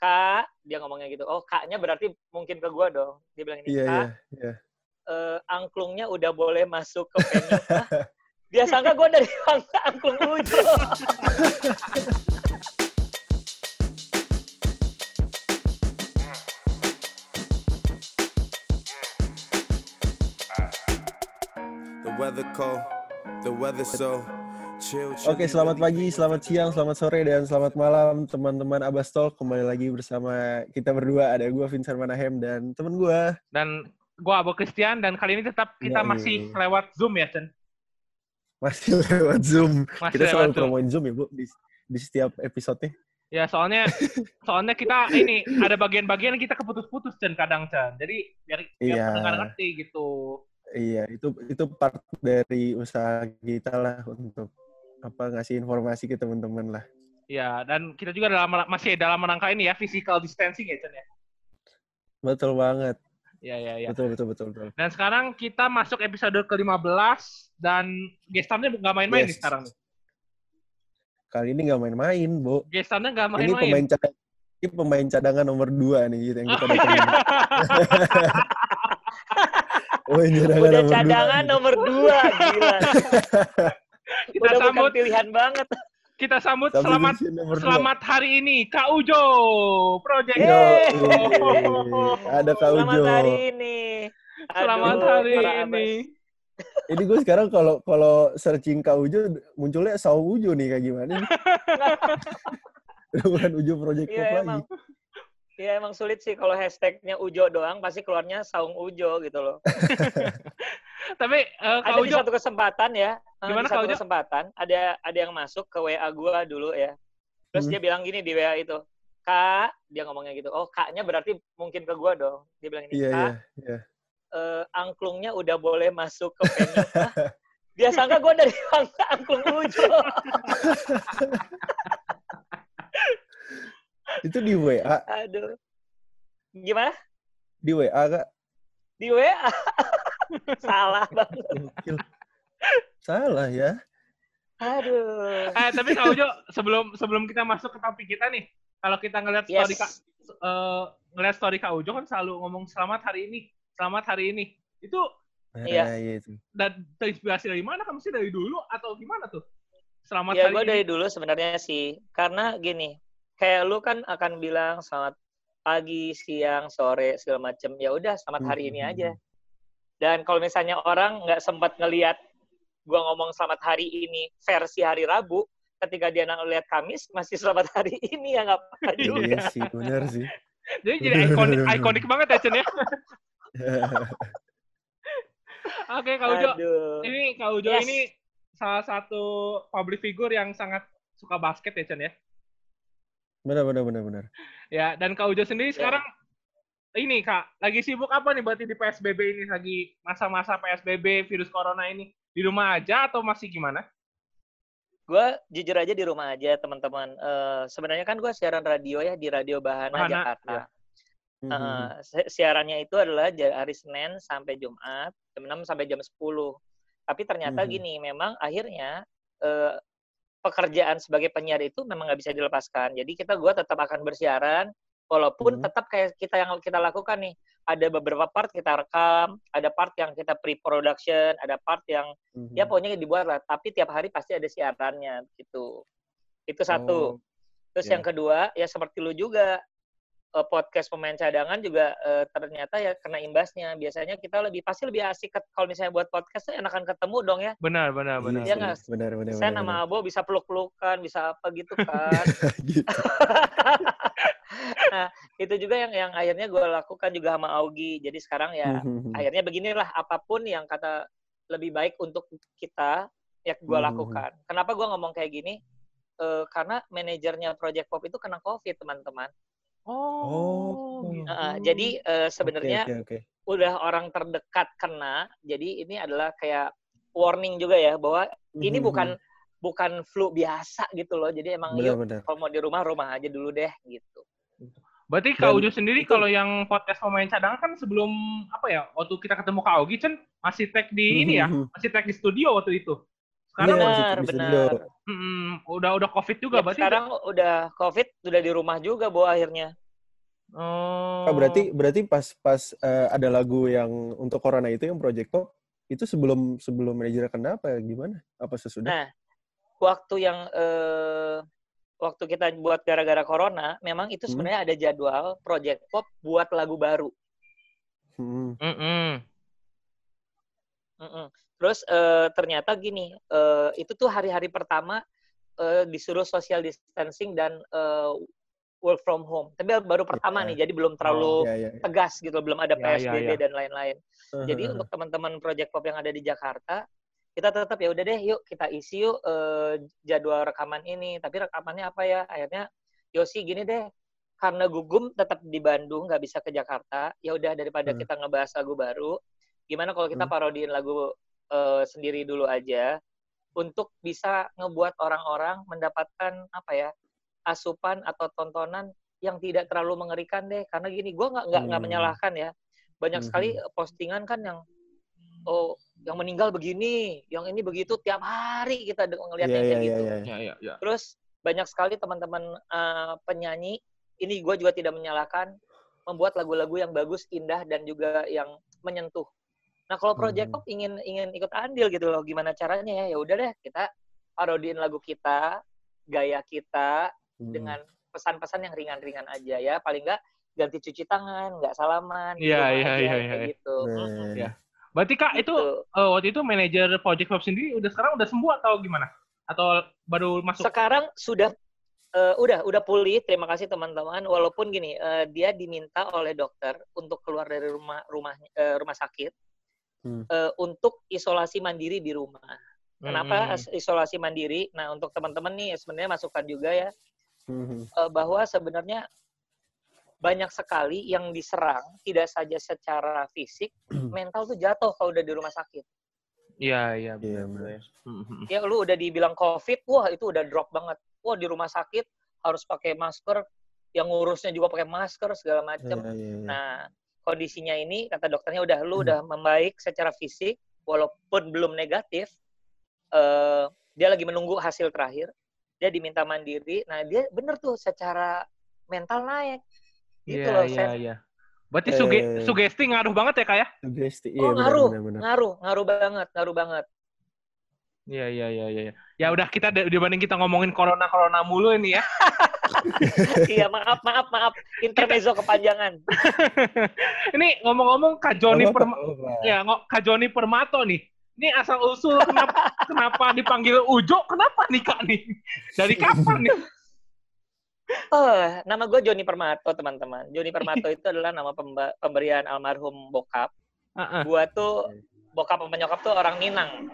kak dia ngomongnya gitu. Oh kaknya berarti mungkin ke gue dong. Dia bilang ini Iya, kak iya, iya. eh, angklungnya udah boleh masuk ke venue. Dia sangka gue dari ang- angklung ujo The weather cold, the weather so Oke, selamat pagi, selamat siang, selamat sore, dan selamat malam teman-teman Abastol. Kembali lagi bersama kita berdua. Ada gue Vincent Manahem dan temen gue. Dan gua Abu Christian dan kali ini tetap kita Yoi. masih lewat Zoom ya, Chen. Masih lewat Zoom. Masih kita lewat selalu Zoom. promoin Zoom ya, Bu, di, di setiap episode-nya. Ya, soalnya soalnya kita ini ada bagian-bagian kita keputus-putus Chen kadang Chen. Jadi biar biar Iya. pendengar ngerti gitu. Iya, itu itu part dari usaha kita lah untuk apa ngasih informasi ke teman-teman lah. Ya, dan kita juga dalam masih dalam rangka ini ya physical distancing ya, Chen ya. Betul banget. Ya, ya, ya. Betul, betul, betul, betul. Dan sekarang kita masuk episode ke-15 dan gestarnya nggak main-main nih Yes. sekarang nih. Kali ini nggak main-main, Bu. Gestarnya nggak Ini main-main. pemain cadangan, ini pemain cadangan nomor dua nih gitu, yang kita cadangan udah nomor dua. cadangan nomor dua gila kita udah sambut bukan pilihan banget kita sambut Tapi selamat selamat hari ini Kak Ujo Project. Yeay. ada Kak selamat Ujo. hari ini Selamat Aduh, hari ini. Ini gue sekarang kalau kalau searching Kak Ujo munculnya Saung Ujo nih kayak gimana Bukan Ujo Project Iya lagi. emang. Iya emang sulit sih kalau hashtagnya Ujo doang pasti keluarnya Saung Ujo gitu loh. Tapi eh, Kak ada di satu kesempatan ya. Gimana, di satu Ujo? kesempatan ada ada yang masuk ke WA gua dulu ya. Terus Hmm. dia bilang gini di WA itu, "Kak," dia ngomongnya gitu. Oh, kaknya berarti mungkin ke gua dong. Dia bilang ini, Iya, "Kak, iya, iya. eh, angklungnya udah boleh masuk ke venue." Dia sangka gua dari ang- angklung Ujo. Itu di WA, Aduh. Gimana? di WA Kak. Di WA. Salah banget. Salah ya. Aduh. eh tapi Kak Ujo sebelum sebelum kita masuk ke topik kita nih, kalau kita ngeliat Yes. story Kak eh, ngeliat story Kak Ujo kan selalu ngomong selamat hari ini, selamat hari ini. Itu Iya. iya itu. dan terinspirasi dari mana? Kamu sih dari dulu atau gimana tuh? Selamat Ya hari gue ini. dari dulu sebenarnya sih, karena gini, kayak lu kan akan bilang selamat pagi, siang, sore segala macem. Ya udah selamat hari ini Hmm. aja. Dan kalau misalnya orang nggak sempat ngelihat gua ngomong selamat hari ini versi hari Rabu, ketika dia ngeliat Kamis masih selamat hari ini ya nggak apa-apa juga. Iya sih, benar sih. Jadi jadi ikonik ikonik banget ya Chen ya. Oke Kak Ujo, Aduh. ini Kak Ujo Yes. ini salah satu public figure yang sangat suka basket ya Chen ya. Benar, benar, benar, benar. Ya, dan Kak Ujo sendiri Ya. sekarang ini Kak, lagi sibuk apa nih berarti di PSBB ini lagi masa-masa PSBB virus corona ini? Di rumah aja atau masih gimana? Gue jujur aja di rumah aja teman-teman. Eh, sebenarnya kan gue siaran radio ya di Radio Bahana, Bahana, Jakarta. ya. Hmm, Eh, si- siarannya itu adalah hari Senin sampai Jumat, jam 6 sampai jam 10. Tapi ternyata Mhm. gini, memang akhirnya eh, pekerjaan sebagai penyiar itu memang nggak bisa dilepaskan. Jadi kita gua tetap akan bersiaran, walaupun Mhm. tetap kayak kita yang kita lakukan nih. Ada beberapa part kita rekam, ada part yang kita pre-production, ada part yang mhm. ya pokoknya dibuat lah. Tapi tiap hari pasti ada siarannya gitu. Itu satu. Oh, Terus iya. yang kedua, ya seperti lu juga, eh, podcast pemain cadangan juga eh, ternyata ya kena imbasnya. Biasanya kita lebih pasti lebih asik ket- kalau misalnya buat podcast tuh enakan ketemu dong ya. Benar, benar, benar. Iya sih, nggak? Benar, benar, Saya benar, nama benar. Abo bisa peluk-pelukan, bisa apa gitu kan. Gitu. nah, itu juga yang yang akhirnya gue lakukan juga sama Augie. Jadi sekarang ya Mhm. akhirnya beginilah apa pun yang kata lebih baik untuk kita ya gue lakukan. Kenapa gue ngomong kayak gini? Eh, karena manajernya Project Pop itu kena COVID teman-teman. Oh. jadi eh, sebenarnya Oke, oke, oke. udah orang terdekat kena. Jadi ini adalah kayak warning juga ya bahwa ini bukan bukan flu biasa gitu loh. Jadi emang yuk kalau mau di rumah rumah aja dulu deh gitu. Berarti Kak Ujo sendiri itu- kalau yang podcast pemain cadangan kan sebelum apa ya? Waktu kita ketemu Kak Ogi Chen masih tag di ini ya, Mhm. masih tag di studio waktu itu. Sekarang masih benar, di studio. benar. mm, udah udah covid juga Ya, berarti. sekarang udah COVID, udah di rumah juga bu akhirnya. Oh. Oh, berarti berarti pas pas eh, ada lagu yang untuk Corona itu yang Project Pop itu sebelum sebelum manajer kena apa gimana? Apa sesudah? Nah, waktu yang eh, waktu kita buat gara-gara corona, memang itu Hmm. sebenarnya ada jadwal Project Pop buat lagu baru. Hmm. Mm-mm. Mm-mm. Terus eh, ternyata gini, eh, itu tuh hari-hari pertama eh, disuruh social distancing dan eh, work from home. Tapi baru pertama Iya. nih, jadi belum terlalu Ya, ya, ya. tegas gitu, belum ada ya, PSBB ya. dan lain-lain. Jadi untuk teman-teman Project Pop yang ada di Jakarta, kita tetap ya udah deh, yuk kita isi yuk eh, jadwal rekaman ini. Tapi rekamannya apa ya? Akhirnya Yosi gini deh, karena gugum tetap di Bandung, nggak bisa ke Jakarta. Ya udah daripada Hmm. kita ngebahas lagu baru, gimana kalau kita Hmm. parodiin lagu eh, sendiri dulu aja untuk bisa ngebuat orang-orang mendapatkan apa ya asupan atau tontonan yang tidak terlalu mengerikan deh. Karena gini, gue nggak nggak Hmm. menyalahkan ya banyak Mhm. sekali postingan kan yang oh yang meninggal begini, yang ini begitu tiap hari kita ngeliatnya iya, kayak iya, gitu. iya. Ya, ya, ya. Terus banyak sekali teman-teman eh, penyanyi ini gue juga tidak menyalahkan membuat lagu-lagu yang bagus, indah dan juga yang menyentuh. Nah kalau Project. Pop ingin ingin ikut andil gitu loh, gimana caranya ya? Ya udah deh kita parodiin lagu kita, gaya kita Hmm. dengan pesan-pesan yang ringan-ringan aja ya. Paling nggak ganti cuci tangan, nggak salaman, di Iya, iya, aja, iya, kayak iya. gitu. Nah, Mm-mm. Iya. Berarti Kak itu Gitu. eh, waktu itu manajer Project Pop sendiri udah sekarang udah sembuh atau gimana? Atau baru masuk? Sekarang sudah eh, udah udah pulih. Terima kasih teman-teman. Walaupun gini, eh, dia diminta oleh dokter untuk keluar dari rumah rumah eh, rumah sakit Hmm. eh, untuk isolasi mandiri di rumah. Kenapa as- isolasi mandiri? Nah, untuk teman-teman nih sebenarnya masukan juga ya Hmm. eh, bahwa sebenarnya banyak sekali yang diserang tidak saja secara fisik, mental tuh jatuh kalau udah di rumah sakit. Iya, iya, Iya, benar. ya lu udah dibilang covid wah itu udah drop banget. Wah di rumah sakit harus pakai masker yang ngurusnya juga pakai masker segala macam Iya, iya, iya. nah kondisinya ini kata dokternya udah lu udah membaik secara fisik walaupun belum negatif eh dia lagi menunggu hasil terakhir dia diminta mandiri. Nah dia bener tuh secara mental naik gitu Iya, loh iya, Sen. iya. Berarti suge Eh. sugesti ngaruh banget ya, Kak ya? Sugesti. Iya, oh ngaruh benar, benar. ngaruh ngaruh banget ngaruh banget Iya, iya, iya, iya. iya. Ya udah kita dibanding kita ngomongin corona corona mulu ini ya. iya maaf maaf maaf intermezzo kepanjangan ini ngomong-ngomong Kak Joni Perma ya Kak Joni Permato nih. Ini asal usul kenapa kenapa dipanggil Ujo? Kenapa nih Kak nih? Dari kapan nih? Oh, nama gue Joni Permato, teman-teman. Joni Permato itu adalah nama pemba- pemberian almarhum bokap. Heeh. Gue tuh bokap sama nyokap tuh orang Minang.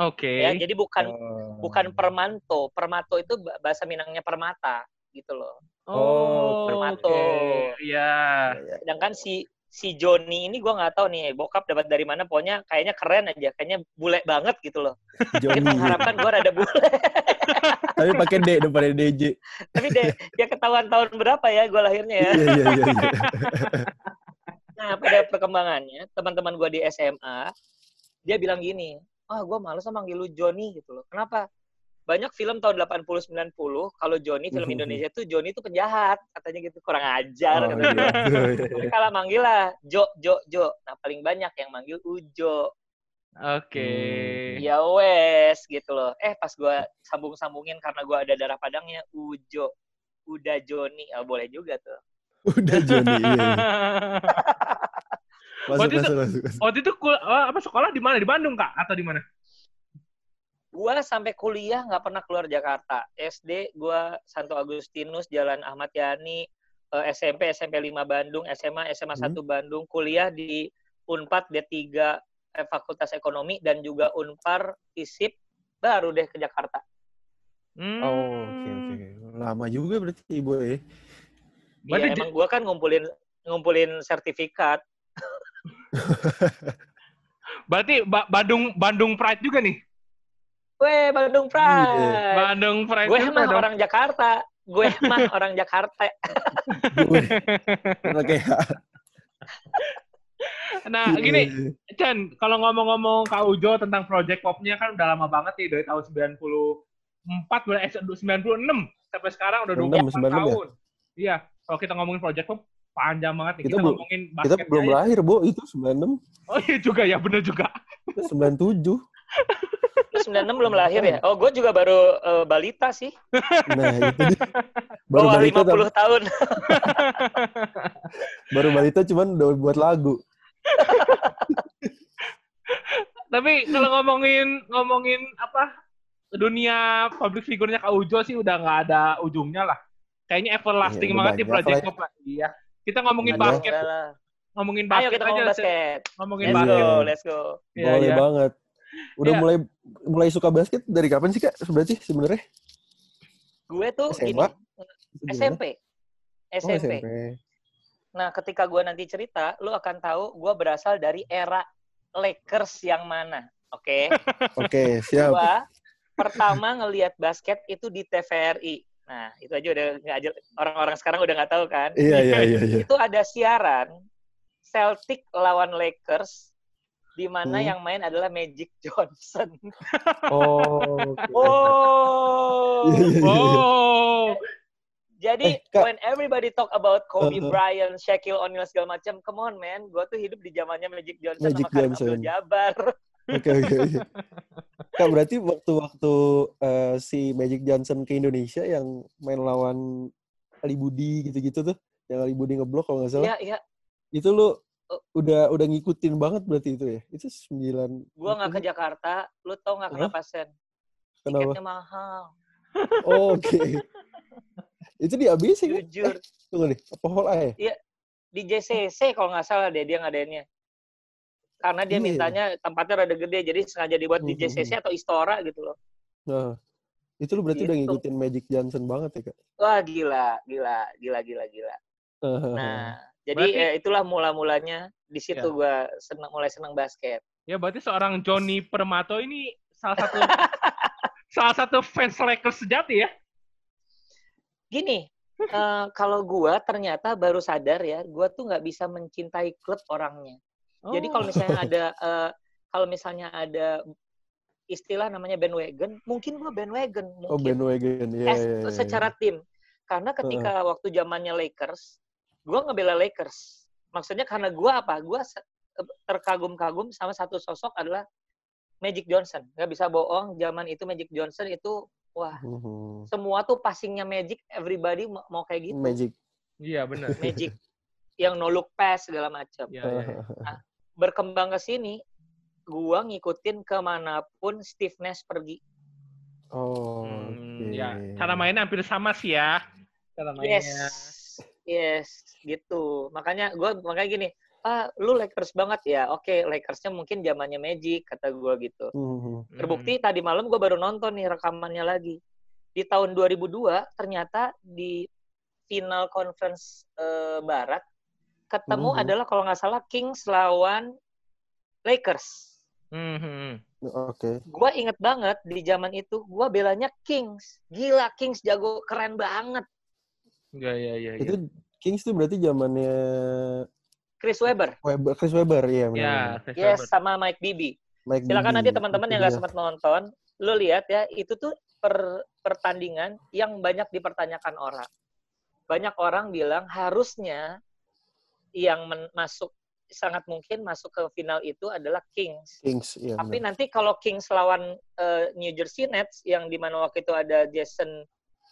Oke. Ya, jadi bukan Oh. bukan Permanto. Permato itu ba- bahasa Minangnya permata, gitu loh. Oh, Permato. oke. Iya. Iya. Sedangkan si si Joni ini gue nggak tahu nih bokap dapat dari mana. Pokoknya kayaknya keren aja, kayaknya bule banget gitu loh. Johnny. Kita mengharapkan gue rada bule. Tapi pakai D depannya DJ. Tapi deh, ya ketahuan tahun berapa ya gue lahirnya ya. Iya, iya, iya. iya. Nah, pada perkembangannya, teman-teman gue di SMA, dia bilang gini, ah gue males sama manggil lu Joni gitu loh. Kenapa? Banyak film tahun 80-90, kalau Joni, film. Indonesia tuh Joni itu penjahat. Katanya gitu, kurang ajar. Oh, katanya. Iya, lah manggil lah, Jo, Jo, Jo. Nah, paling banyak yang manggil Ujo. Oke. Hmm. Ya wes, gitu loh. Eh, pas gue sambung-sambungin karena gue ada darah padangnya, Ujo. Udah Joni. Ah, boleh juga tuh. Udah Johnny. Iya, iya. Masuk, Waktu itu- masuk. Waktu itu kul- oh, apa sekolah di mana? Di Bandung Kak atau di mana? Gua sampai kuliah nggak pernah keluar Jakarta. SD gua Santo Agustinus, Jalan Ahmad Yani, eh, SMP SMP 5 Bandung, SMA SMA 1 Bandung, kuliah di Unpad D3 eh, Fakultas Ekonomi dan juga Unpar ISIP baru deh ke Jakarta. Hmm. Oh, oke, oke. Lama juga berarti ibu ya. Berarti Iya, emang gua kan ngumpulin ngumpulin sertifikat. Berarti Ba- Bandung Bandung Pride juga nih. Weh, Bandung Pride. Bandung Pride Gue mah dong. orang Jakarta. Gue mah orang Jakarta. Gue. Oke. Nah, Iya, gini, Chan, kalau ngomong-ngomong Kak Ujo tentang project popnya kan udah lama banget nih dari tahun 94 berarti eh, 96 sampai sekarang udah 24 96, 96 ya? tahun. Iya. kalau kita ngomongin project tuh panjang banget nih. Kita Kita, belum- ngomongin Kita basket belum aja. lahir, Bo. Itu 96. Oh iya juga ya, bener juga. Kita 97. Lu 96 belum lahir ya? Oh, gue juga baru eh, balita sih. Nah, itu dia. Baru Bawah balita, 50 tahun. baru balita cuman udah buat lagu. Tapi kalau ngomongin ngomongin apa dunia public figure-nya Kak Ujo sih udah nggak ada ujungnya lah. Kayaknya everlasting Iya, banget di Project ya. Lah. Iya. Kita ngomongin basket, lah. ngomongin Ayo basket kita aja. ngomong basket. Ngomongin Let's basket. go, let's go. Iya, Boleh iya. banget. Udah Iya. mulai mulai suka basket dari kapan sih, Kak? Berarti sebenarnya? Gue tuh SMA? gini, Gimana? SMP. Oh, SMP. Nah, ketika gue nanti cerita, lu akan tahu gue berasal dari era Lakers yang mana. Oke? Oke, siap. Gue pertama ngelihat basket itu di TVRI. Nah, itu aja udah nggak aja orang-orang sekarang udah nggak tahu kan. Iya, iya, iya, iya. Itu ada siaran Celtic lawan Lakers di mana Hmm. yang main adalah Magic Johnson. Oh, oke. Oh. Iya, iya, iya. Oh. Jadi Eh, when everybody talk about Kobe Uh-huh. Bryant, Shaquille O'Neal segala macam, come on man, gue tuh hidup di zamannya Magic Johnson Magic sama Kareem Johnson. Abdul-Jabbar. Oke, oke, oke. Kak, berarti waktu-waktu eh, si Magic Johnson ke Indonesia yang main lawan Ali Budi gitu-gitu tuh, yang Ali Budi ngeblok kalau nggak salah, Iya, iya. itu lu Oh. udah udah ngikutin banget berarti itu ya? Itu sembilan. Gue nggak ke Jakarta, lu tau nggak kenapa Sen? Kenapa? Tiketnya mahal. Oh, Oke. itu di ABC kan? Jujur. Tunggu nih, apa hall A ya? Di JCC kalau nggak salah deh dia ngadainnya. Karena dia Iya. mintanya tempatnya rada gede, jadi sengaja dibuat di Mhm. JCC atau Istora gitu loh. Nah, itu lu berarti udah Gitu. ngikutin Magic Johnson banget ya, Kak? Wah gila, gila, gila, gila, gila. Nah, jadi Berarti- eh, itulah mula-mulanya di situ Ya. gua senang mulai senang basket. Ya berarti seorang Johnny Permato ini salah satu salah satu fans Lakers sejati ya. Gini, eh, kalau gua ternyata baru sadar ya, gua tuh nggak bisa mencintai klub orangnya. Jadi kalau misalnya ada eh, kalau misalnya ada istilah namanya bandwagon, mungkin gua bandwagon Oh, mungkin bandwagon. Iya, eh, iya, iya. secara tim. Karena ketika waktu zamannya Lakers, gua ngebela Lakers. Maksudnya karena gua apa? Gua se- terkagum-kagum sama satu sosok adalah Magic Johnson. Nggak bisa bohong, zaman itu Magic Johnson itu wah Mhm. semua tuh passingnya Magic, everybody mau, kayak gitu. Magic. Iya benar. Magic yang no look pass segala macam. Iya, iya, iya. Berkembang ke sini, gua ngikutin ke mana pun Steve Nash pergi. Oh, Hmm, oke. ya, cara mainnya hampir sama sih ya. Cara mainnya. Yes, yes, gitu. Makanya gua makanya gini, ah lu Lakers banget ya. Oke, Lakersnya mungkin zamannya Magic kata gua gitu. Mhm. Terbukti tadi malam gua baru nonton nih rekamannya lagi. Di tahun 2002 ternyata di final conference eh, Barat ketemu Mhm. adalah kalau nggak salah Kings lawan Lakers. Hmm, hmm, hmm. Oke. Gua inget banget di zaman itu gua belanya Kings. Gila Kings jago keren banget. Iya, iya, iya. Itu. Kings tuh berarti zamannya Chris Webber. Weber, Chris Weber, iya Ya. Chris Yes, Webber. sama Mike Bibby. Mike Silakan Bibby. nanti teman-teman yang nggak sempat nonton, lu lihat ya, itu tuh per pertandingan yang banyak dipertanyakan orang. Banyak orang bilang harusnya yang men- masuk sangat mungkin masuk ke final itu adalah Kings. Kings, iya Tapi benar. nanti kalau Kings lawan eh, New Jersey Nets yang di mana waktu itu ada Jason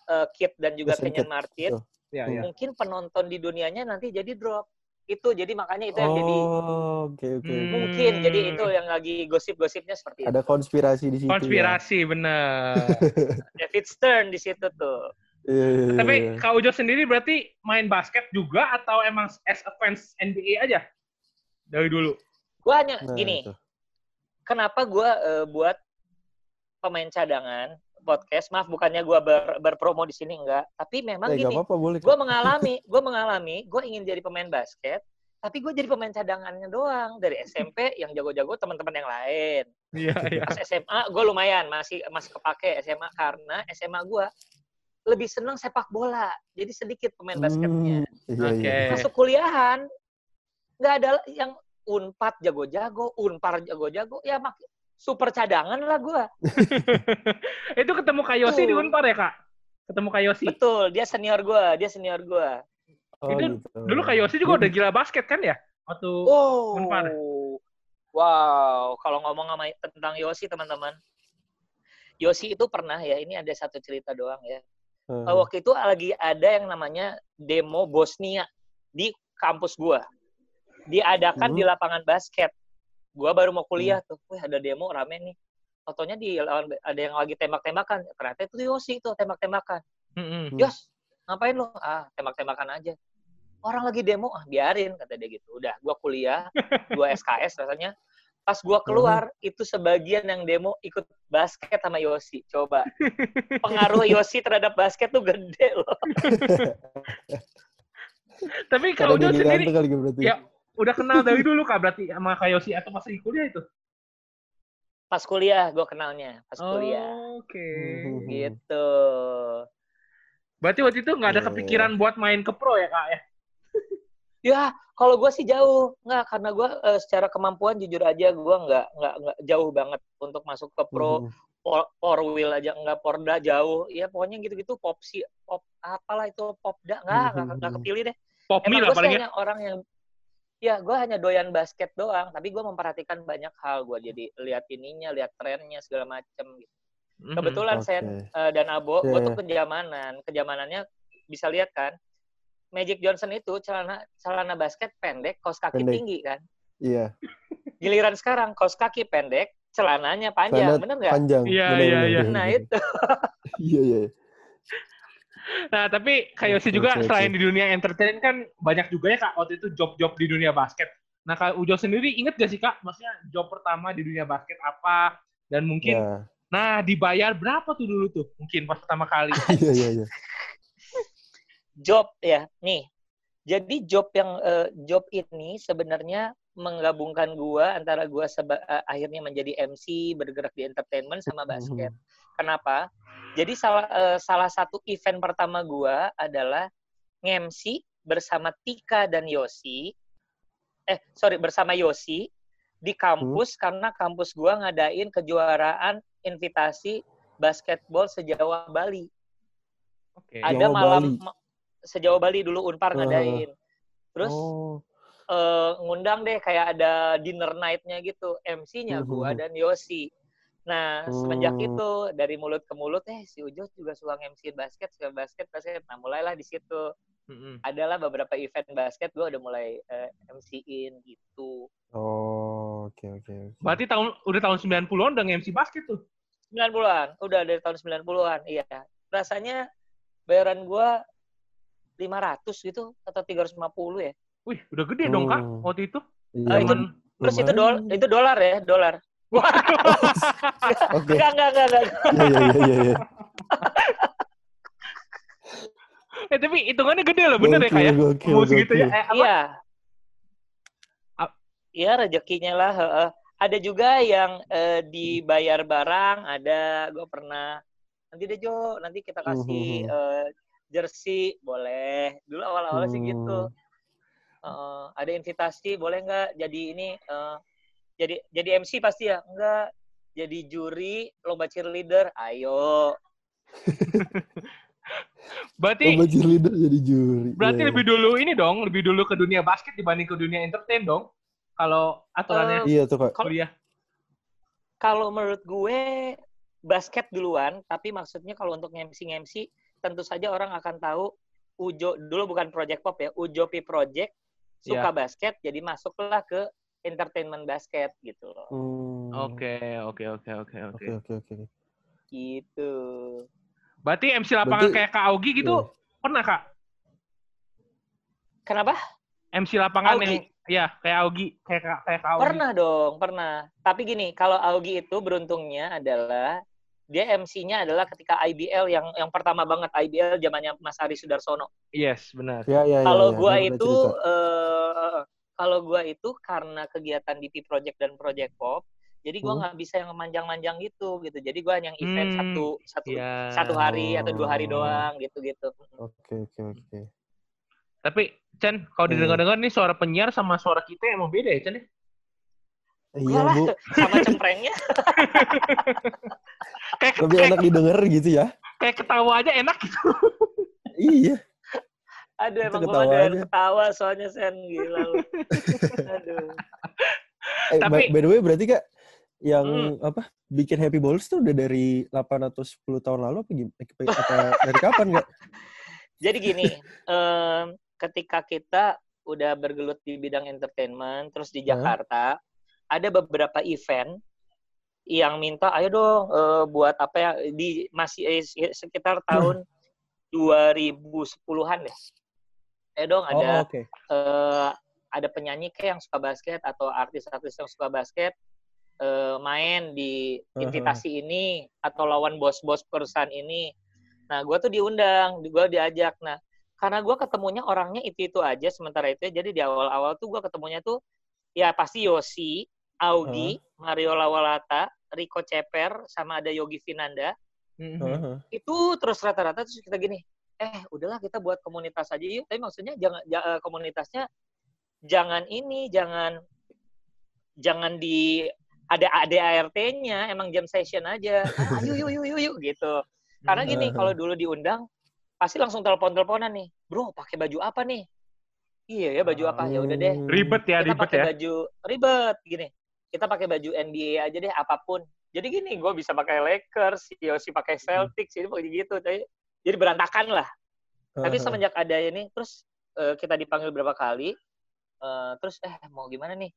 eh, Kidd dan juga Jason Kenyon Kidd, Martin, iya. mungkin penonton di dunianya nanti jadi drop. Itu jadi makanya itu yang jadi Oh, oke oke. Hmm. oke. mungkin jadi itu yang lagi gosip-gosipnya seperti itu. Ada konspirasi di situ. ya. Konspirasi bener. David Stern di situ tuh. Iya, iya, iya, Tapi iya. Kak Ujo sendiri berarti main basket juga atau emang as a fans NBA aja? Dari dulu. Gue hanya Nah, gini, itu. kenapa gue buat pemain cadangan podcast? Maaf, bukannya gue ber, berpromo di sini enggak, tapi memang Eh, gini, boleh. gue mengalami, gue mengalami, gue ingin jadi pemain basket, tapi gue jadi pemain cadangannya doang dari SMP yang jago-jago teman-teman yang lain. Iya, iya. Pas SMA gue lumayan masih masih kepake SMA karena SMA gue lebih seneng sepak bola, jadi sedikit pemain basketnya. Hmm, iya, Oke. iya. masuk kuliahan nggak ada yang unpad jago-jago, unpar jago-jago, ya mak super cadangan lah gue. Itu ketemu Kak Yosi di. Unpar ya, Kak? Ketemu Kak Yosi. Betul, dia senior gue, dia senior gue. Oh, Itu gitu. Dulu kayak Yosi juga udah gila basket kan ya? Waktu Wow. Unpar. Wow, kalau ngomong sama tentang Yosi teman-teman. Yosi itu pernah ya, ini ada satu cerita doang ya. Hmm. Waktu itu lagi ada yang namanya demo Bosnia di kampus gua. Diadakan Hmm. di lapangan basket. Gua baru mau kuliah tuh. Wih, ada demo rame nih. Fotonya di ada yang lagi tembak-tembakan. Ternyata itu Yosi tuh tembak-tembakan. Hmm. Yos, ngapain lo? Ah, tembak-tembakan aja. Orang lagi demo, ah biarin kata dia gitu. Udah, gua kuliah, gua SKS rasanya. Pas gua keluar, itu sebagian yang demo ikut basket sama Yosi. Coba. Pengaruh Yosi terhadap basket tuh gede loh. Tapi kalau dia Ujo sendiri ya udah kenal dari dulu kak berarti sama kayak Yosi atau pas kuliah itu? Pas kuliah gua kenalnya, pas kuliah. Oke. Hmm. Gitu. Berarti waktu itu nggak ada Iya, kepikiran buat main ke pro ya kak ya? Ya, kalau gue sih jauh. Nggak, karena gue secara kemampuan jujur aja gue nggak, nggak, nggak jauh banget untuk masuk ke pro. Hmm. por, por wheel aja nggak porda jauh ya pokoknya gitu-gitu pop sih pop apalah itu popda nggak nggak nggak kepilih deh Pop emang lah gue ya. orang yang ya gue hanya doyan basket doang tapi gue memperhatikan banyak hal gue jadi lihat ininya lihat trennya segala macem gitu Mhm. kebetulan Oke. Sen eh, dan Abo gue Iya. tuh kejamanan kejamanannya bisa lihat kan Magic Johnson itu celana celana basket pendek kaos kaki Pendek. tinggi kan Iya, giliran sekarang kaos kaki pendek celananya panjang Celana bener nggak panjang. Iya, Benar, iya, benar, iya. benar, nah benar. itu Iya, iya. Nah, tapi kayak Yosi juga oke, selain di dunia entertain kan banyak juga ya Kak waktu itu job-job di dunia basket. Nah, Kak Ujo sendiri inget gak sih Kak, maksudnya job pertama di dunia basket apa? Dan mungkin, Ya. nah dibayar berapa tuh dulu tuh? Mungkin pas pertama kali. Iya, iya, iya. job ya nih jadi job yang eh, job ini sebenarnya menggabungkan gua antara gua seba- eh, akhirnya menjadi MC bergerak di entertainment sama basket kenapa jadi salah eh, salah satu event pertama gua adalah nge-MC bersama Tika dan Yosi eh sorry bersama Yosi di kampus karena kampus gua ngadain kejuaraan invitasi basketball sejauh Bali Oke. ada Jawa malam Bali. sejauh Bali dulu Unpar Heeh. ngadain. Terus Oh, eh, ngundang deh kayak ada dinner night-nya gitu, MC-nya gua Mhm. dan Yosi. Nah, semenjak Hmm. itu dari mulut ke mulut eh si Ujo juga suka MC basket, suka basket, basket. Nah, mulailah di situ. Mm-mm. Adalah beberapa event basket gua udah mulai eh, MC-in gitu. oh, oke, oke. oke. Berarti tahun udah tahun 90-an udah nge-MC basket tuh. 90-an, udah dari tahun 90-an. Iya. Rasanya bayaran gua 500 gitu atau 350 ya. Wih, udah gede dong Kak Hmm. waktu itu. Iya, Ah, itu- Terus itu dolar, itu dolar ya, dolar. Oke. Enggak, enggak, enggak, enggak. Iya, iya, iya, iya, iya. eh tapi hitungannya gede loh, bener ya Kak ya? Gokil, Umur segitu ya. gokil. Eh, apa? Iya. Iya, rezekinya lah. heeh. Ada juga yang eh, dibayar barang, ada gue pernah. Nanti deh Jo, nanti kita kasih Mhm. eh, jersey, boleh. Dulu awal-awal sih gitu. Hmm. Heeh, ada invitasi, boleh nggak jadi ini? eh, jadi jadi MC pasti ya? Enggak. Jadi juri lomba cheerleader, ayo. Berarti Lomba cheerleader jadi juri. berarti Iya, lebih dulu ini dong, lebih dulu ke dunia basket dibanding ke dunia entertain dong. Kalau aturannya Iya tuh, Kak. kalau- kuliah. Kalau menurut gue basket duluan, tapi maksudnya kalau untuk MC-MC tentu saja orang akan tahu Ujo dulu bukan Project Pop ya, Ujo P Project suka basket jadi masuklah ke entertainment basket gitu loh. Hmm. Oke, oke, oke, oke, oke. Oke, oke, oke. Gitu. Berarti MC lapangan Berarti- kayak Kak Augi gitu Iya. pernah Kak? Kenapa? MC lapangan Augi. yang ya kayak Augi, kayak Kak- kayak Kak Augi. Pernah dong, pernah. Tapi gini, kalau Augie itu beruntungnya adalah dia MC-nya adalah ketika IBL yang yang pertama banget IBL zamannya Mas Ari Sudarsono. Yes, benar. Ya, ya, ya. kalau ya. gua pernah itu cerita. eh kalau gua itu karena kegiatan di Project dan Project Pop jadi gua Hmm. nggak bisa yang manjang-manjang gitu gitu jadi gua hanya yang event Hmm, satu satu Iya. satu hari atau dua hari Oh. doang gitu gitu Oke, oke, oke. Tapi Chen, kalau Iya. didengar-dengar nih suara penyiar sama suara kita emang beda ya Chen? ya? Iya, Bu. sama cemprengnya Kayak, Lebih kayak, enak didengar gitu ya. kayak ketawa aja enak gitu. Iya. Aduh, emang gue ketawa ada ketawa soalnya Sen. Gila lu. Aduh. Eh, Tapi- by, by the way berarti kak yang Hmm. apa bikin Happy Bowlers tuh udah dari 8 atau 10 tahun lalu apa gimana? Apa dari kapan kak? Jadi gini, em, ketika kita udah bergelut di bidang entertainment, terus di Hah? Jakarta, ada beberapa event yang minta, ayo dong eh, buat apa ya di masih eh, sekitar tahun 2010-an deh. Ayo dong ada Oh oke. eh, ada penyanyi kayak yang suka basket atau artis-artis yang suka basket eh, main di invitasi ini atau lawan bos-bos perusahaan ini. Nah, gue tuh diundang, gue diajak. Nah, karena gue ketemunya orangnya itu itu aja sementara itu, ya, jadi di awal-awal tuh gue ketemunya tuh ya pasti Yosi, Augie, Mario Lawalata, Rico Ceper, sama ada Yogi Finanda Mhm. Heeh. itu terus rata-rata terus kita gini eh udahlah kita buat komunitas aja yuk. Tapi maksudnya jangan ja- eh, komunitasnya jangan ini jangan jangan di ada ada ART-nya emang jam session aja. Ah, yuk yuk yuk yuk yuk gitu. Karena gini Mhm. kalau dulu diundang pasti langsung telepon-teleponan nih. Bro pakai baju apa nih? Iya ya baju apa? Ya udah deh. Hmm. Ribet ya, kita ribet pakai ya. baju ribet gini. Kita pakai baju NBA aja deh apa pun. Jadi gini gue bisa pakai Lakers Yosi pakai Celtics ini pakai gitu. Tapi jadi berantakan lah. Tapi semenjak ada ini terus eh, kita dipanggil berapa kali eh, terus eh mau gimana nih?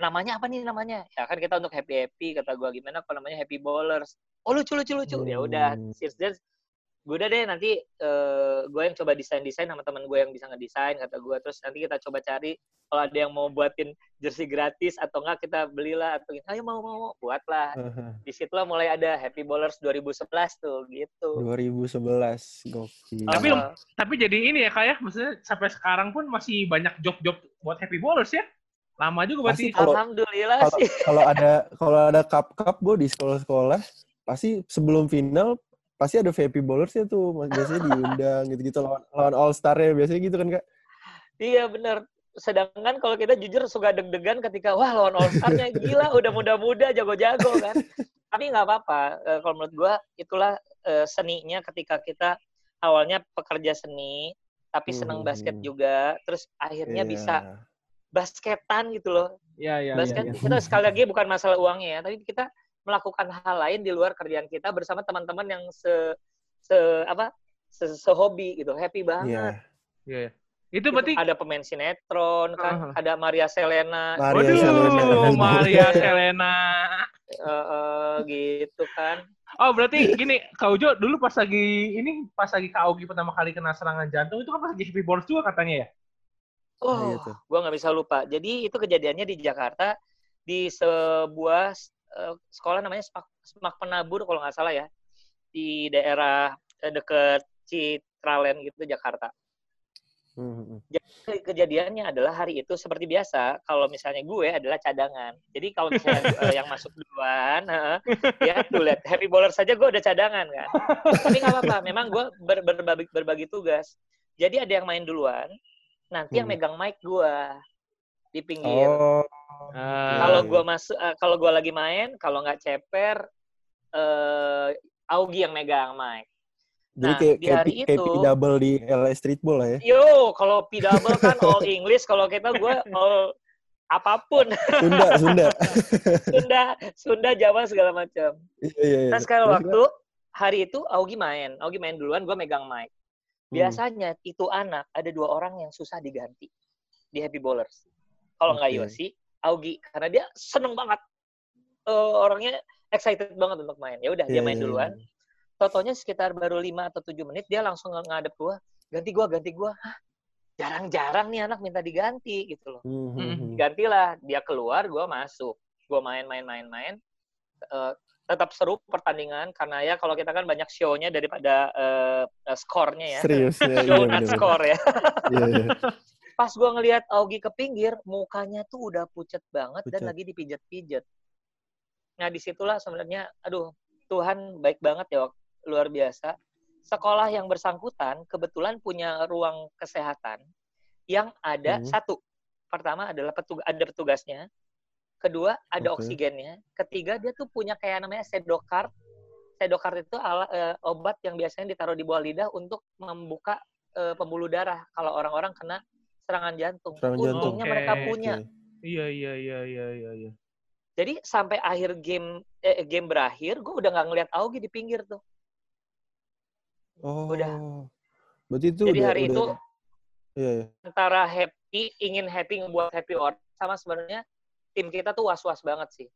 Namanya apa nih namanya? Ya kan kita untuk happy happy kata gue gimana kalau namanya happy bowlers oh lucu lucu lucu. Ya udah Hmm. since then gue udah deh nanti eh, gue yang coba desain desain sama teman gue yang bisa ngedesain kata gue terus nanti kita coba cari kalau ada yang mau buatin jersey gratis atau enggak kita belilah atau gini ayo mau mau mau. Buatlah. Di situlah mulai ada happy bowlers 2011 tuh gitu. 2011 gokil. Tapi Eh, Tapi jadi ini ya kak ya, maksudnya sampai sekarang pun masih banyak job-job buat Happy Bowlers ya. Lama juga berarti. Pasti kalau- alhamdulillah kalau sih. kalau ada kalau ada cup cup bo di sekolah-sekolah pasti sebelum final pasti ada VP bowlersnya tuh biasanya diundang gitu-gitu lawan lawan all star ya biasanya gitu kan kak Iya benar. Sedangkan kalau kita jujur suka deg-degan ketika wah lawan All Star-nya gila udah muda-muda jago-jago kan. Tapi nggak apa-apa. Eh, kalau menurut gua itulah eh, seninya ketika kita awalnya pekerja seni tapi senang Hmm. basket juga terus akhirnya Iya. bisa basketan gitu loh. Iya, iya, iya. Basket iya. kita sekali lagi bukan masalah uangnya ya, tapi kita melakukan hal lain di luar kerjaan kita bersama teman-teman yang se se apa se, sehobi gitu. Happy iya banget. Iya, iya. Itu Gitu. berarti ada pemain sinetron kan, Uh-huh. ada Maria Selena, Maria Waduh, Selena. Maria Selena. eh, eh, gitu kan. Oh, berarti gini, Kak Ujo dulu pas lagi ini pas lagi Kak Augie pertama kali kena serangan jantung itu kan pas lagi Happy juga katanya ya? Oh, iya gua nggak bisa lupa. Jadi itu kejadiannya di Jakarta di sebuah eh, sekolah namanya Semak, Semak Penabur kalau nggak salah ya di daerah eh, deket Citraland gitu Jakarta. Hmm, Ke- Kejadiannya adalah hari itu seperti biasa kalau misalnya gue adalah cadangan. Jadi kalau misalnya eh, yang masuk duluan, heeh, ya tuh lihat Happy Bowler saja gue udah cadangan kan. Tapi nggak apa-apa, memang gue ber- berbagi, berbagi tugas. Jadi ada yang main duluan, nanti yang Hmm. megang mic gue di pinggir. oh Ah, kalau iya. gue masuk, eh, kalau gue lagi main, kalau nggak ceper, eh Augie yang megang mic. jadi Nah, kayak di kayak, hari kayak itu- double di LA Streetball lah ya Yo, kalau P double kan all English, kalau kita gue all apa pun. Sunda Sunda Sunda, Sunda, Jawa segala macam. iya iya iya. Nah sekarang Terus, waktu hari itu Augie main, Augie main duluan, gue megang mic. Hmm. Biasanya itu anak ada dua orang yang susah diganti di Happy Bowlers. Kalau nggak Oke. Yosi, Augie karena dia seneng banget, Eh, orangnya excited banget untuk main. Ya udah dia Iya, main iya, duluan. iya. Totonya sekitar baru 5 atau 7 menit dia langsung ng- ngadep gua, ganti gua, ganti gua. Hah, jarang-jarang nih anak minta diganti gitu loh. Hmm, hmm, hmm. Gantilah, dia keluar, gua masuk. Gua main main main main. Eh, tetap seru pertandingan karena ya kalau kita kan banyak show-nya daripada eh, eh, skornya ya. serius ya Show iya, not bener, score ya. bener. Iya, iya. Pas gua ngelihat Augie ke pinggir, mukanya tuh udah pucet banget dan Pucet. lagi dipijat-pijat. Nah, di situlah sebenarnya, aduh, Tuhan baik banget ya, luar biasa. Sekolah yang bersangkutan kebetulan punya ruang kesehatan yang ada Hmm. satu. Pertama adalah petug- ada petugasnya. Kedua, ada Oke. oksigennya. Ketiga, dia tuh punya kayak namanya sedokart. Sedokart itu ala, eh, obat yang biasanya ditaruh di bawah lidah untuk membuka eh, pembuluh darah kalau orang-orang kena serangan jantung. Serangan jantung. Untungnya mereka Oke, punya. Iya iya iya iya iya. iya. Jadi sampai akhir game eh, game berakhir, gue udah nggak ngeliat Augie di pinggir tuh. Oh. Udah. Berarti itu Jadi udah, hari udah, itu Iya, iya. antara happy, ingin happy ngebuat happy orang, sama sebenarnya tim kita tuh was-was banget sih,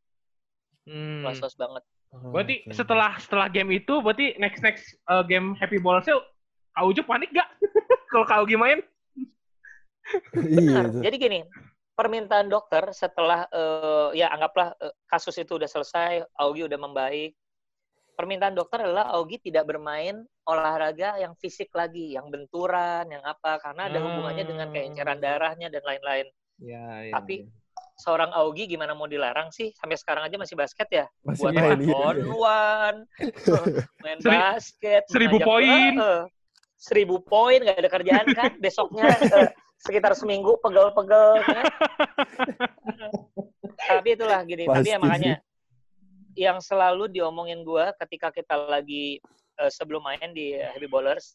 Hmm. was-was banget. Oh, Berarti setelah setelah game itu berarti next next uh, game Happy Ballers Kak Ujo panik gak? Kalau Kak Ugi main? iya Benar. itu. Jadi gini, permintaan dokter setelah eh, ya anggaplah eh, kasus itu udah selesai, Augie udah membaik. Permintaan dokter adalah Augie tidak bermain olahraga yang fisik lagi, yang benturan, yang apa, karena ada hubungannya dengan keenceran darahnya dan lain-lain. Ya, Tapi seorang Augie gimana mau dilarang sih? Sampai sekarang aja masih basket ya, Masih buat main, one iya, on iya. one, main Seri- basket, seribu poin. Eh. seribu poin nggak ada kerjaan kan? Besoknya sekitar seminggu pegel-pegel. kan? tapi itulah gini. tapi Pasti ya makanya yang selalu diomongin gua ketika kita lagi eh, sebelum main di Happy Bowlers,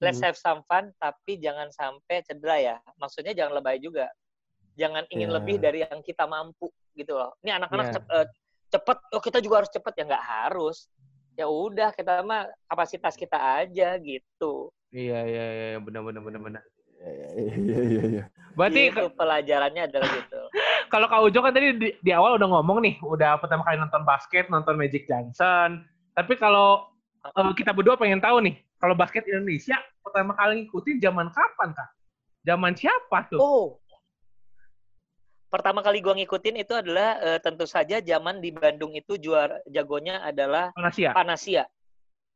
let's Hmm. have some fun, tapi jangan sampai cedera ya. Maksudnya jangan lebay juga. Jangan ingin Ya. lebih dari yang kita mampu gitu loh. Ini anak-anak Ya. cep- eh, cepet, oh kita juga harus cepet ya nggak harus. Ya udah kita mah kapasitas kita aja gitu. Iya iya iya benar benar benar benar. Iya, iya, iya, iya. Berarti Itu pelajarannya adalah gitu. kalau Kak Ujo kan tadi di, di awal udah ngomong nih, udah pertama kali nonton basket, nonton Magic Johnson. Tapi kalau eh, kita berdua pengen tahu nih, kalau basket Indonesia pertama kali ngikutin zaman kapan Kak? Zaman siapa tuh? Oh. Pertama kali gua ngikutin itu adalah eh, tentu saja zaman di Bandung itu juara jagonya adalah Panasia. Panasia.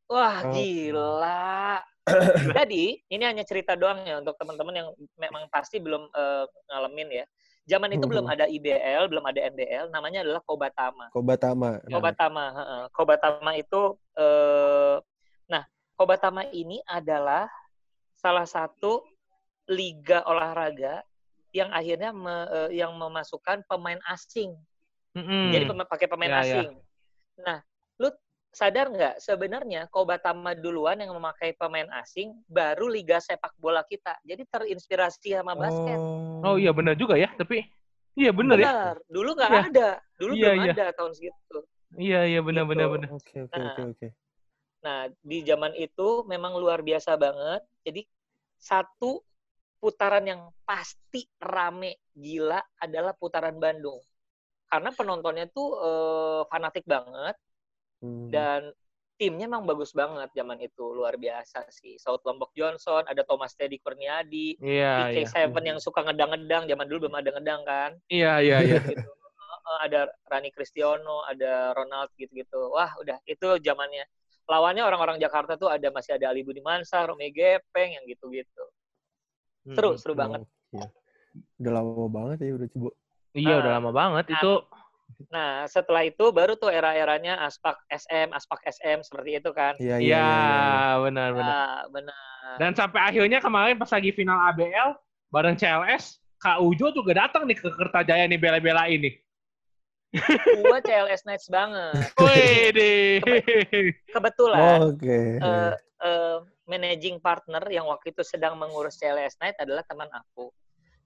Wah, Oh. gila. Jadi, ini hanya cerita doang ya untuk teman-teman yang memang pasti belum eh, ngalamin ya. Zaman itu belum Mhm. ada IBL, belum ada NBL, namanya adalah Kobatama. Kobatama. Ya. Kobatama, heeh. Kobatama itu eh nah, Kobatama ini adalah salah satu liga olahraga yang akhirnya me- eh, yang memasukkan pemain asing. Mm-mm. Jadi pakai pemain Ya, ya. asing. Nah, lu sadar nggak sebenarnya Kobatama duluan yang memakai pemain asing baru liga sepak bola kita. Jadi terinspirasi sama basket. Oh iya benar juga ya, tapi iya benar ya. Benar. Dulu nggak Iya. ada. Dulu belum iya. ada tahun segitu. Iya iya benar Gitu. benar benar. Oke, oke, Nah. oke, oke. Nah, di zaman itu memang luar biasa banget. Jadi satu putaran yang pasti rame gila adalah putaran Bandung. Karena penontonnya tuh eh, fanatik banget Hmm. dan timnya memang bagus banget zaman itu luar biasa sih. Saud Lombok Johnson, ada Thomas Teddy Kurniadi, Iya iya. PK7 yang suka ngedang-ngedang zaman dulu belum ada ngedang kan. Iya iya iya. gitu. Heeh, ada Rani Kristiono, ada Ronald gitu-gitu. Wah, udah itu zamannya. Lawannya orang-orang Jakarta tuh ada masih ada Ali Budi Mansar, Romi Gepeng yang gitu-gitu. Seru, seru banget. Iya. Udah lama banget ya udah coba. Iya udah Nah, lama banget nah, itu. Nah, setelah itu baru tuh era-eranya Aspak SM, Aspak SM seperti itu kan. Iya, iya, Iya iya. iya. benar benar. Nah, benar. Dan sampai akhirnya kemarin pas lagi final ABL bareng CLS, Kak Ujo juga datang nih ke Kertajaya nih bela-bela ini. Gua CLS Knights banget. Wih deh. Kebetulan Oke. eh, eh, managing partner yang waktu itu sedang mengurus CLS Night adalah teman aku.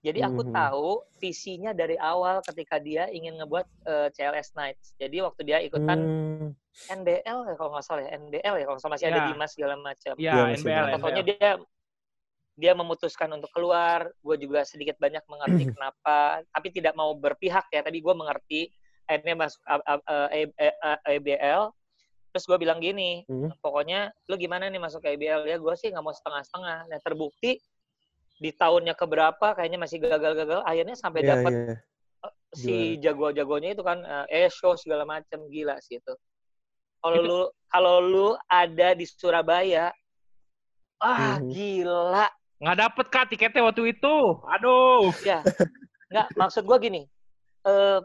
Jadi aku Mhm. tahu visinya dari awal ketika dia ingin ngebuat eh, CLS Nights. Jadi waktu dia ikutan Hmm. NBL ya kalau nggak salah ya, NBL ya kalau nggak salah masih ada Ya. Dimas segala macam. Ya, Iya, NBL, sudah. Pokoknya NBL. dia dia memutuskan untuk keluar. Gue juga sedikit banyak mengerti kenapa, tapi tidak mau berpihak ya. Tapi gue mengerti. Akhirnya masuk ABL. Terus gue bilang gini, Hmm. pokoknya lu gimana nih masuk ke IBL ya? Gue sih nggak mau setengah-setengah. Nah terbukti di tahunnya keberapa kayaknya masih gagal-gagal. Akhirnya sampai Iya, dapat iya. si jago-jagonya itu kan eh show segala macam gila sih itu. Kalau lu kalau lu ada di Surabaya, ah Mhm. gila. Nggak dapet kak tiketnya waktu itu. Aduh. Ya, nggak maksud gua gini. Eh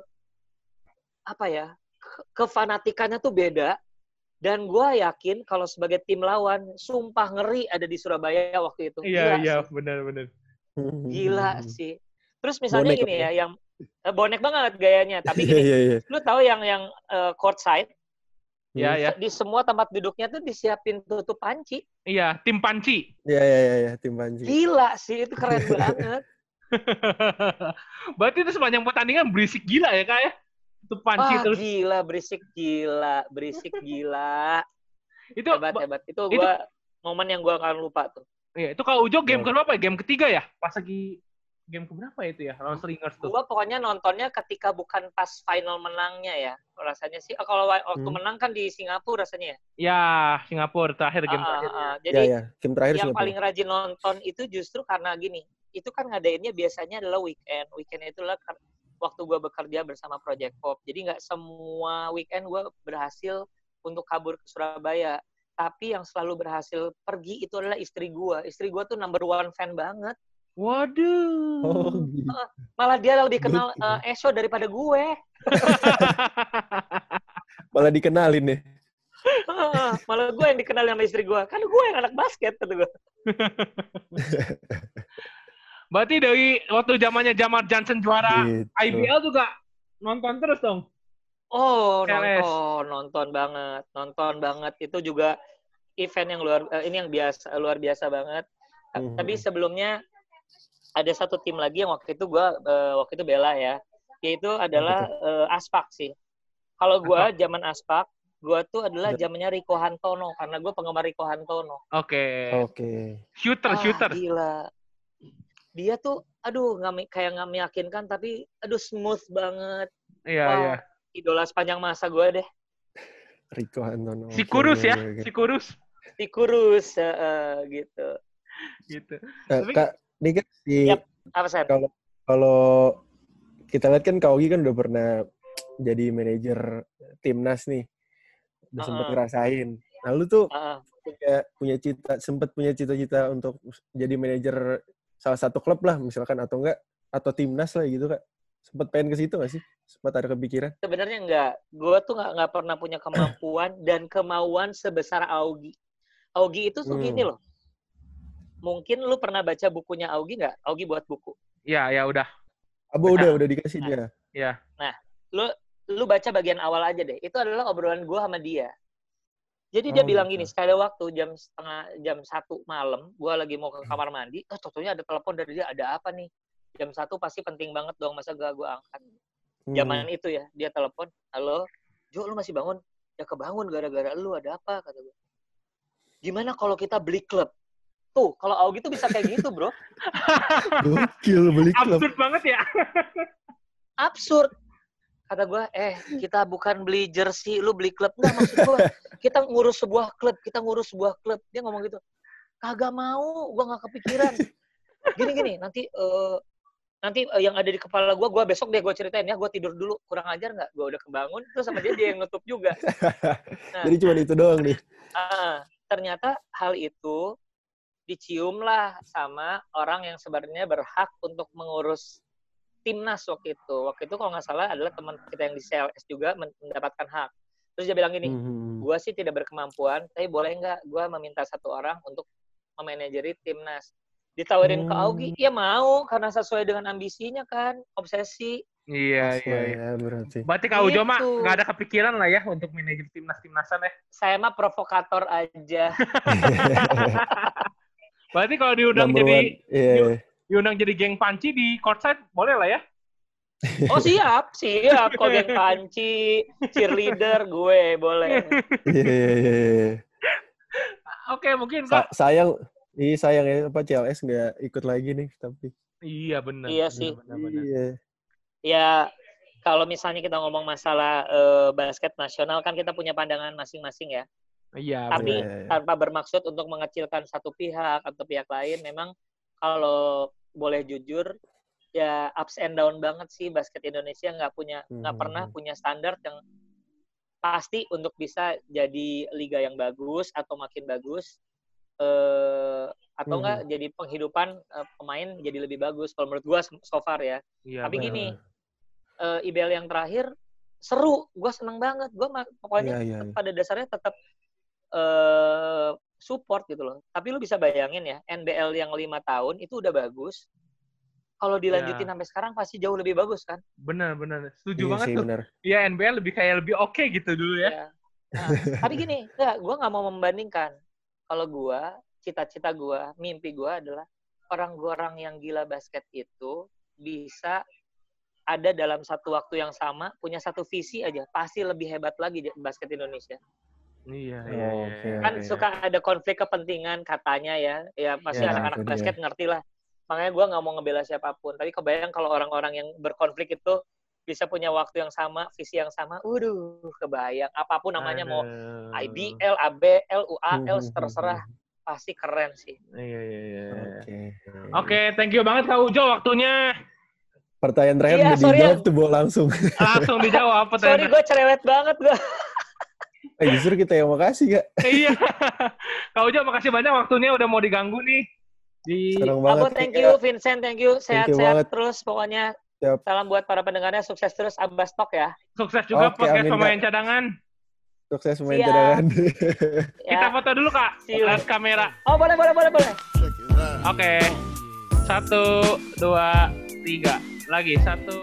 apa ya? ke- Kefanatikannya tuh beda. Dan gua yakin kalau sebagai tim lawan, sumpah ngeri ada di Surabaya waktu itu. Iya iya sih. benar benar. Gila sih. Terus misalnya Bonek gini lah ya, yang eh, bonek banget gayanya. Tapi Iya, gini, iya, iya. lu tahu yang yang eh, court side Iya, ya. Di semua tempat duduknya tuh disiapin tutup panci. Iya, tim panci. Iya, iya, iya, ya, tim Panji. Gila sih, itu keren banget. Berarti itu sepanjang pertandingan berisik gila ya, Kak ya? Itu panci Wah, terus. gila, berisik gila, berisik gila. Itu Hebat, hebat. Itu itu- gua momen yang gua akan lupa tuh. Iya, itu kalau Ujo game Iya. keberapa ya? Game ketiga ya? Pas lagi game keberapa ya itu ya? Lawan Slingers tuh. Gua pokoknya nontonnya ketika bukan pas final menangnya ya. Rasanya sih, oh, kalau wa- waktu Hmm. menang kan di Singapura rasanya ya. Ya, Singapura terakhir game ah, terakhir. ah. Iya, Jadi iya. Game terakhir yang Singapura. paling rajin nonton itu justru karena gini, itu kan ngadainnya biasanya adalah weekend. Weekend itu adalah kar- waktu gue bekerja bersama Project Pop. Jadi nggak semua weekend gue berhasil untuk kabur ke Surabaya. Tapi yang selalu berhasil pergi itu adalah istri gue. Istri gue tuh number one fan banget. Waduh. Oh, gitu. Malah dia lebih kenal eh, Esho daripada gue. Malah dikenalin nih. Malah gue yang dikenal sama istri gue. Kan gue yang anak basket, kata gue. Berarti dari waktu zamannya Jamar Johnson juara Gitu. IBL juga nonton terus dong. Oh, CLS. nonton, nonton banget, nonton banget. Itu juga event yang luar, eh, ini yang biasa, luar biasa banget. Mhm. Tapi sebelumnya ada satu tim lagi yang waktu itu gua, eh, waktu itu bela ya, yaitu adalah eh, Aspak sih. Kalau gua zaman Aspak, gua tuh adalah Ada- zamannya Riko Hantono, karena gua penggemar Riko Hantono. Oke. Oke. Shooter, Ah, shooter. Gila. Dia tuh, aduh, nggak kayak nggak meyakinkan, tapi aduh smooth banget. Iya, Wah, iya. Idola sepanjang masa gua deh. Rico Hantono. Si kurus ya, si kurus Si kurus, heeh, gitu. gitu. Nah, Tapi- Kak, ini kan si Yap. Apa kalau kalau kita lihat kan Kak Ogi kan udah pernah jadi manajer timnas nih. Udah sempet Uh-uh. ngerasain. Nah, lu tuh Heeh. punya punya cita sempet punya cita-cita untuk jadi manajer salah satu klub lah misalkan atau enggak atau timnas lah gitu kak sempet pengen ke situ nggak sih sempat ada kepikiran Sebenarnya enggak. Gue tuh nggak nggak pernah punya kemampuan dan kemauan sebesar Augie. Augie itu tuh Hmm. gini loh. Mungkin lu pernah baca bukunya Augie nggak? Augie buat buku. Ya, ya udah. Abu udah Nah. udah dikasih dia Ya. Lu lu baca bagian awal aja deh. Itu adalah obrolan gue sama dia. Jadi dia Oh, bilang gitu. gini, sekali waktu jam setengah jam satu malam, gue lagi mau ke kamar mandi, oh tentunya ada telepon dari dia, ada apa nih? Jam satu pasti penting banget dong, masa gak gue angkat. Hmm. Zaman itu ya, dia telepon, halo, Jo lu masih bangun? Ya kebangun gara-gara lu, ada apa? Kata gue. Gimana kalau kita beli klub? Tuh, kalau Augie tuh bisa kayak gitu bro. gokil beli klub Absurd banget ya. Absurd. Kata gue, eh kita bukan beli jersey, lu beli klub. Enggak, maksud gue, kita ngurus sebuah klub, kita ngurus sebuah klub. Dia ngomong gitu. Kagak mau, gue gak kepikiran. Gini-gini, nanti eh, nanti eh, yang ada di kepala gue, gue besok deh gue ceritain ya, gue tidur dulu. Kurang ajar nggak? Gue udah kebangun, terus sama dia dia yang nutup juga. Nah, jadi cuma itu doang nih Ah, ternyata hal itu diciumlah sama orang yang sebenarnya berhak untuk mengurus timnas waktu itu. Waktu itu kalau nggak salah adalah teman kita yang di CLS juga men- mendapatkan hak. Terus dia bilang gini, Hmm. gue sih tidak berkemampuan, tapi boleh nggak gue meminta satu orang untuk memanajeri timnas. Ditawarin ke Hmm. Augie, ya mau karena sesuai dengan ambisinya kan, obsesi. Iya, iya, iya. ya berarti Berarti Kak Ujo mah Gitu. nggak ada kepikiran lah ya untuk manajer timnas-timnasan ya. Saya mah provokator aja. Berarti kalau diundang Number jadi one. Iya, iya. Diundang jadi geng panci di courtside boleh lah ya. Oh siap, siap. Kalau geng panci, cheerleader, gue boleh. Iya, iya, iya, iya. Oke, mungkin Sa- Kak. sayang ini sayang ya apa CLS nggak ikut lagi nih tapi Iya, benar. Iya sih. benar, benar. iya Ya, kalau misalnya kita ngomong masalah eh, basket nasional kan kita punya pandangan masing-masing ya. Iya, Tapi Iya, iya, iya. tanpa bermaksud untuk mengecilkan satu pihak atau pihak lain, memang kalau boleh jujur ya ups and down banget sih basket Indonesia nggak punya nggak Hmm. pernah punya standar yang pasti untuk bisa jadi liga yang bagus atau makin bagus eh atau Hmm. enggak jadi penghidupan eh, pemain jadi lebih bagus kalau menurut gua so far ya. Iya, Tapi gini, eh, IBL yang terakhir seru, gue seneng banget. Gue pokoknya Iya, iya, iya. pada dasarnya tetap eh support gitu loh. Tapi lu bisa bayangin ya, NBL yang lima tahun itu udah bagus. Kalau dilanjutin Ya. sampai sekarang pasti jauh lebih bagus kan? Benar, benar. Setuju Iya banget sih tuh. benar Iya, NBL lebih kayak lebih oke gitu dulu ya. Ya. Nah, tapi gini, enggak, gue nggak mau membandingkan. Kalau gue, cita-cita gue, mimpi gue adalah orang-orang yang gila basket itu bisa ada dalam satu waktu yang sama, punya satu visi aja, pasti lebih hebat lagi di basket Indonesia. Iya, Oh, iya, iya. oke, Kan oke. suka ada konflik kepentingan katanya ya, ya pasti Ya, anak-anak dia. basket ngerti lah. Makanya gue nggak mau ngebela siapa pun. Tapi kebayang kalau orang-orang yang berkonflik itu bisa punya waktu yang sama, visi yang sama, waduh, kebayang. Apa pun namanya mau Aduh. IBL, ABL, UAL, Hmm, hmm, terserah. Pasti keren sih. Iya, iya, iya. Oke. Oke, thank you banget Kak Ujo waktunya. Pertanyaan terakhir Iya, udah sorry dijawab ya. tuh Bo, langsung. Langsung dijawab Sorry, gue cerewet banget gue. Eh, justru kita yang makasih, Kak. Iya. Kak Ujo makasih banyak waktunya udah mau diganggu nih. Di Senang banget. Abo, thank you. Vincent, thank you. Sehat-sehat terus pokoknya. Siap. Salam buat para pendengarnya. Sukses terus. Abbas Talk ya. sukses juga Oke, podcast amin, pemain cadangan. Sukses main Siap. cadangan. Kita Ya. foto dulu Kak. Lihat kamera. Oh, boleh, boleh, boleh, boleh. Oke. Satu, dua, tiga. Lagi. Satu,